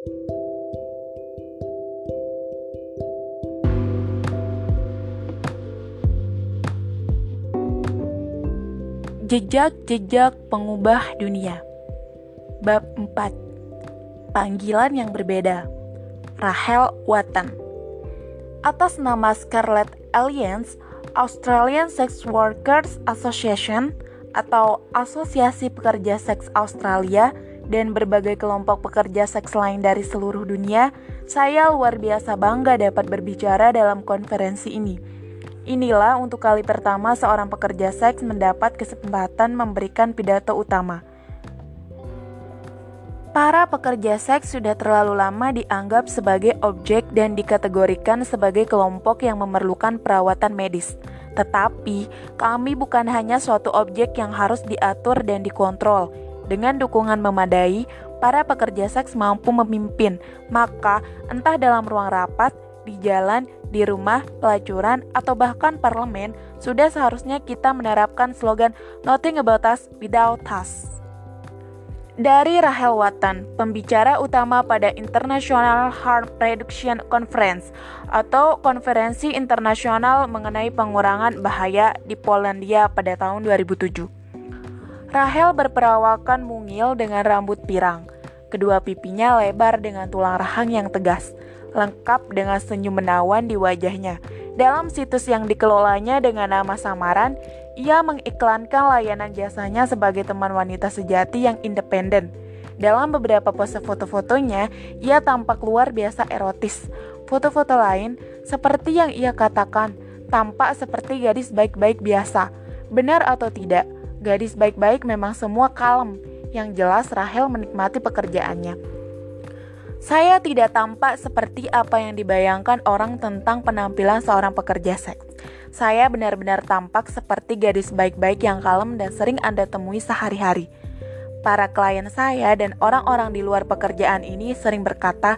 Jejak-jejak pengubah dunia. Bab 4 Panggilan yang berbeda. Rahel Watan Atas nama Scarlet Alliance Australian Sex Workers Association atau Asosiasi Pekerja Seks Australia dan berbagai kelompok pekerja seks lain dari seluruh dunia, saya luar biasa bangga dapat berbicara dalam konferensi ini Inilah untuk kali pertama seorang pekerja seks mendapat kesempatan memberikan pidato utama. Para pekerja seks sudah terlalu lama dianggap sebagai objek dan dikategorikan sebagai kelompok yang memerlukan perawatan medis. Tetapi, kami bukan hanya suatu objek yang harus diatur dan dikontrol. Dengan dukungan memadai, para pekerja seks mampu memimpin, maka entah dalam ruang rapat, di jalan, di rumah, pelacuran, atau bahkan parlemen, sudah seharusnya kita menerapkan slogan Nothing about us without us. Dari Rahel Watan, pembicara utama pada International Harm Reduction Conference atau Konferensi Internasional mengenai pengurangan bahaya di Polandia pada tahun 2007. Rahel berperawakan mungil dengan rambut pirang. Kedua pipinya lebar dengan tulang rahang yang tegas lengkap dengan senyum menawan di wajahnya. Dalam situs yang dikelolanya dengan nama samaran, ia mengiklankan layanan jasanya sebagai teman wanita sejati yang independen. Dalam beberapa pose foto-fotonya, ia tampak luar biasa erotis. Foto-foto lain, seperti yang ia katakan, tampak seperti gadis baik-baik biasa. Benar atau tidak, gadis baik-baik memang semua kalem. Yang jelas Rahel menikmati pekerjaannya. Saya tidak tampak seperti apa yang dibayangkan orang tentang penampilan seorang pekerja seks. Saya benar-benar tampak seperti gadis baik-baik yang kalem dan sering Anda temui sehari-hari. Para klien saya dan orang-orang di luar pekerjaan ini sering berkata,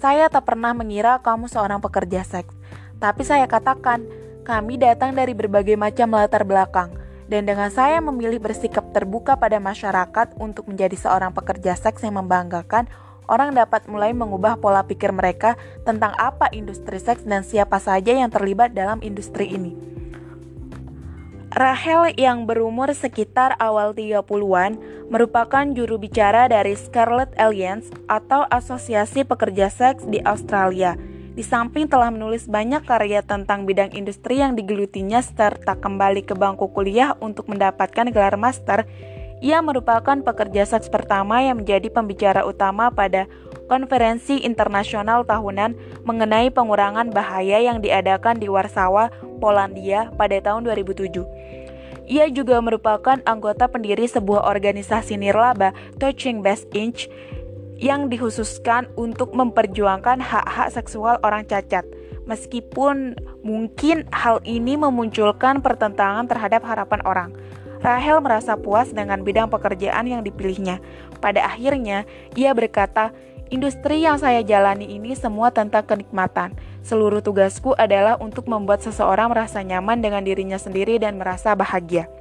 "Saya tak pernah mengira kamu seorang pekerja seks." Tapi saya katakan, kami datang dari berbagai macam latar belakang. Dan dengan saya memilih bersikap terbuka pada masyarakat untuk menjadi seorang pekerja seks yang membanggakan, orang dapat mulai mengubah pola pikir mereka tentang apa industri seks dan siapa saja yang terlibat dalam industri ini. Rahel yang berumur sekitar awal 30-an merupakan juru bicara dari Scarlet Alliance atau Asosiasi Pekerja Seks di Australia. Di samping telah menulis banyak karya tentang bidang industri yang digelutinya serta kembali ke bangku kuliah untuk mendapatkan gelar master, ia merupakan pekerja seks pertama yang menjadi pembicara utama pada konferensi internasional tahunan mengenai pengurangan bahaya yang diadakan di Warsawa, Polandia pada tahun 2007. Ia juga merupakan anggota pendiri sebuah organisasi nirlaba Touching Best Inch yang dikhususkan untuk memperjuangkan hak-hak seksual orang cacat. Meskipun mungkin hal ini memunculkan pertentangan terhadap harapan orang. Rahel merasa puas dengan bidang pekerjaan yang dipilihnya. Pada akhirnya, ia berkata, Industri yang saya jalani ini semua tentang kenikmatan. Seluruh tugasku adalah untuk membuat seseorang merasa nyaman dengan dirinya sendiri dan merasa bahagia.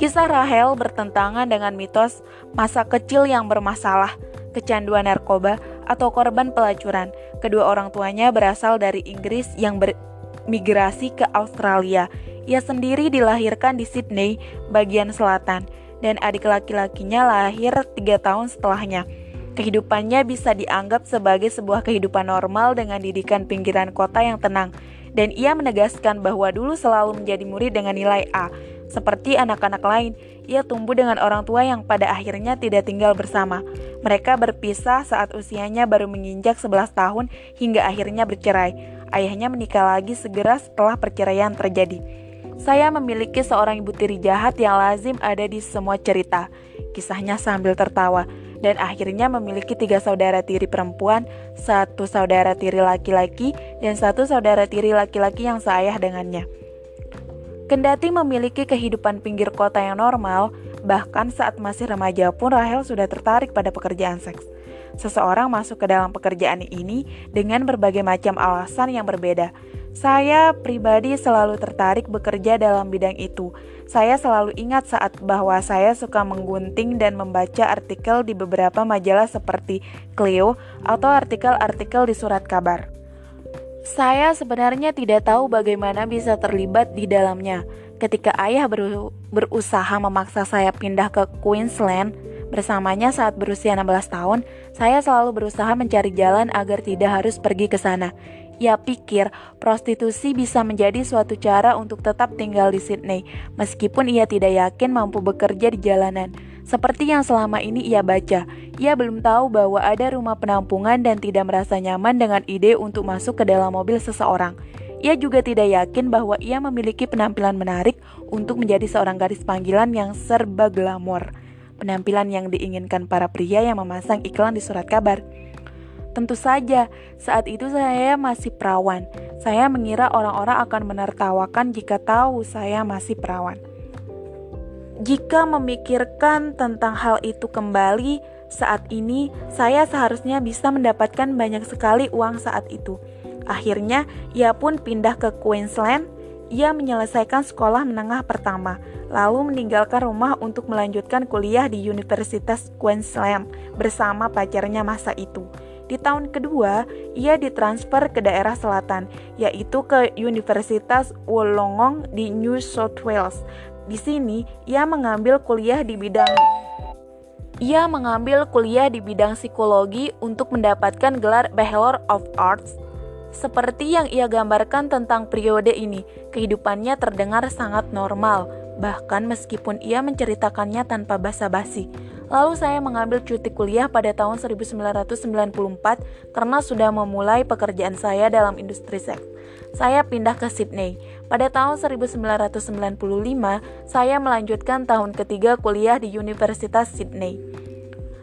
Kisah Rahel bertentangan dengan mitos masa kecil yang bermasalah, kecanduan narkoba, atau korban pelacuran. Kedua orang tuanya berasal dari Inggris yang bermigrasi ke Australia. Ia sendiri dilahirkan di Sydney, bagian selatan, dan adik laki-lakinya lahir tiga tahun setelahnya. Kehidupannya bisa dianggap sebagai sebuah kehidupan normal dengan didikan pinggiran kota yang tenang, dan ia menegaskan bahwa dulu selalu menjadi murid dengan nilai A. Seperti anak-anak lain, ia tumbuh dengan orang tua yang pada akhirnya tidak tinggal bersama. Mereka berpisah saat usianya baru menginjak 11 tahun hingga akhirnya bercerai. Ayahnya menikah lagi segera setelah perceraian terjadi. Saya memiliki seorang ibu tiri jahat yang lazim ada di semua cerita. Kisahnya sambil tertawa. Dan akhirnya memiliki tiga saudara tiri perempuan, satu saudara tiri laki-laki, dan satu saudara tiri laki-laki yang seayah dengannya. Kendati memiliki kehidupan pinggir kota yang normal, bahkan saat masih remaja pun Rahel sudah tertarik pada pekerjaan seks. Seseorang masuk ke dalam pekerjaan ini dengan berbagai macam alasan yang berbeda. Saya pribadi selalu tertarik bekerja dalam bidang itu. Saya selalu ingat saat bahwa saya suka menggunting dan membaca artikel di beberapa majalah seperti Clio atau artikel-artikel di surat kabar. Saya sebenarnya tidak tahu bagaimana bisa terlibat di dalamnya. Ketika ayah berusaha memaksa saya pindah ke Queensland bersamanya saat berusia 16 tahun, saya selalu berusaha mencari jalan agar tidak harus pergi ke sana. Ia pikir prostitusi bisa menjadi suatu cara untuk tetap tinggal di Sydney, meskipun ia tidak yakin mampu bekerja di jalanan. Seperti yang selama ini ia baca, ia belum tahu bahwa ada rumah penampungan dan tidak merasa nyaman dengan ide untuk masuk ke dalam mobil seseorang. Ia juga tidak yakin bahwa ia memiliki penampilan menarik untuk menjadi seorang gadis panggilan yang serba glamor. Penampilan yang diinginkan para pria yang memasang iklan di surat kabar. Tentu saja, saat itu saya masih perawan. Saya mengira orang-orang akan menertawakan jika tahu saya masih perawan. Jika memikirkan tentang hal itu kembali, saat ini saya seharusnya bisa mendapatkan banyak sekali uang saat itu. Akhirnya, ia pun pindah ke Queensland. Ia menyelesaikan sekolah menengah pertama, lalu meninggalkan rumah untuk melanjutkan kuliah di Universitas Queensland bersama pacarnya masa itu. Di tahun kedua, ia ditransfer ke daerah selatan, yaitu ke Universitas Wollongong di New South Wales. Di sini, ia mengambil kuliah di bidang ia mengambil kuliah di bidang psikologi untuk mendapatkan gelar Bachelor of Arts. Seperti yang ia gambarkan tentang periode ini, kehidupannya terdengar sangat normal, bahkan meskipun ia menceritakannya tanpa basa-basi. Lalu saya mengambil cuti kuliah pada tahun 1994 karena sudah memulai pekerjaan saya dalam industri seks. Saya pindah ke Sydney. Pada tahun 1995, saya melanjutkan tahun ketiga kuliah di Universitas Sydney.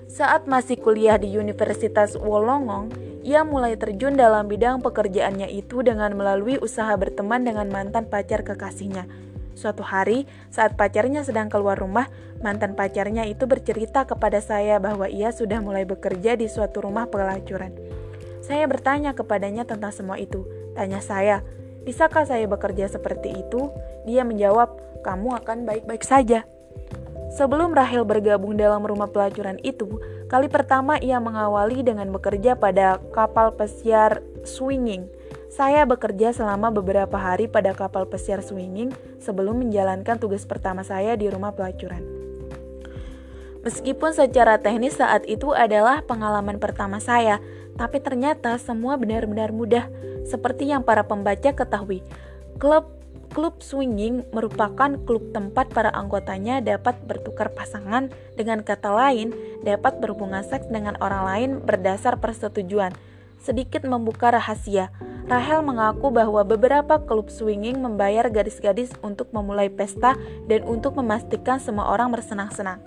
Saat masih kuliah di Universitas Wollongong, ia mulai terjun dalam bidang pekerjaannya itu dengan melalui usaha berteman dengan mantan pacar kekasihnya. Suatu hari, saat pacarnya sedang keluar rumah, mantan pacarnya itu bercerita kepada saya bahwa ia sudah mulai bekerja di suatu rumah pelacuran. Saya bertanya kepadanya tentang semua itu. Tanya saya, bisakah saya bekerja seperti itu? Dia menjawab, kamu akan baik-baik saja. Sebelum Rahel bergabung dalam rumah pelacuran itu, kali pertama ia mengawali dengan bekerja pada kapal pesiar swinging saya bekerja selama beberapa hari pada kapal pesiar swinging sebelum menjalankan tugas pertama saya di rumah pelacuran. Meskipun secara teknis saat itu adalah pengalaman pertama saya, tapi ternyata semua benar-benar mudah. Seperti yang para pembaca ketahui, klub klub swinging merupakan klub tempat para anggotanya dapat bertukar pasangan, dengan kata lain, dapat berhubungan seks dengan orang lain berdasar persetujuan. Sedikit membuka rahasia, Rahel mengaku bahwa beberapa klub swinging membayar gadis-gadis untuk memulai pesta dan untuk memastikan semua orang bersenang-senang.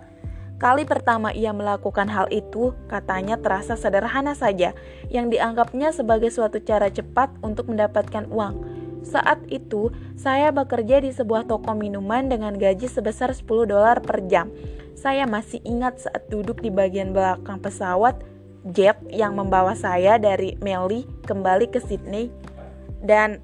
Kali pertama ia melakukan hal itu, katanya terasa sederhana saja, yang dianggapnya sebagai suatu cara cepat untuk mendapatkan uang. Saat itu, saya bekerja di sebuah toko minuman dengan gaji sebesar 10 dolar per jam. Saya masih ingat saat duduk di bagian belakang pesawat jet yang membawa saya dari Melly kembali ke Sydney dan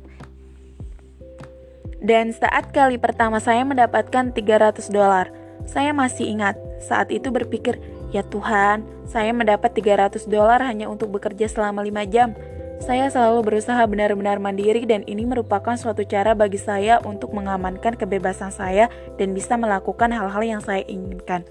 dan saat kali pertama saya mendapatkan 300 dolar. Saya masih ingat saat itu berpikir, "Ya Tuhan, saya mendapat 300 dolar hanya untuk bekerja selama 5 jam." Saya selalu berusaha benar-benar mandiri dan ini merupakan suatu cara bagi saya untuk mengamankan kebebasan saya dan bisa melakukan hal-hal yang saya inginkan.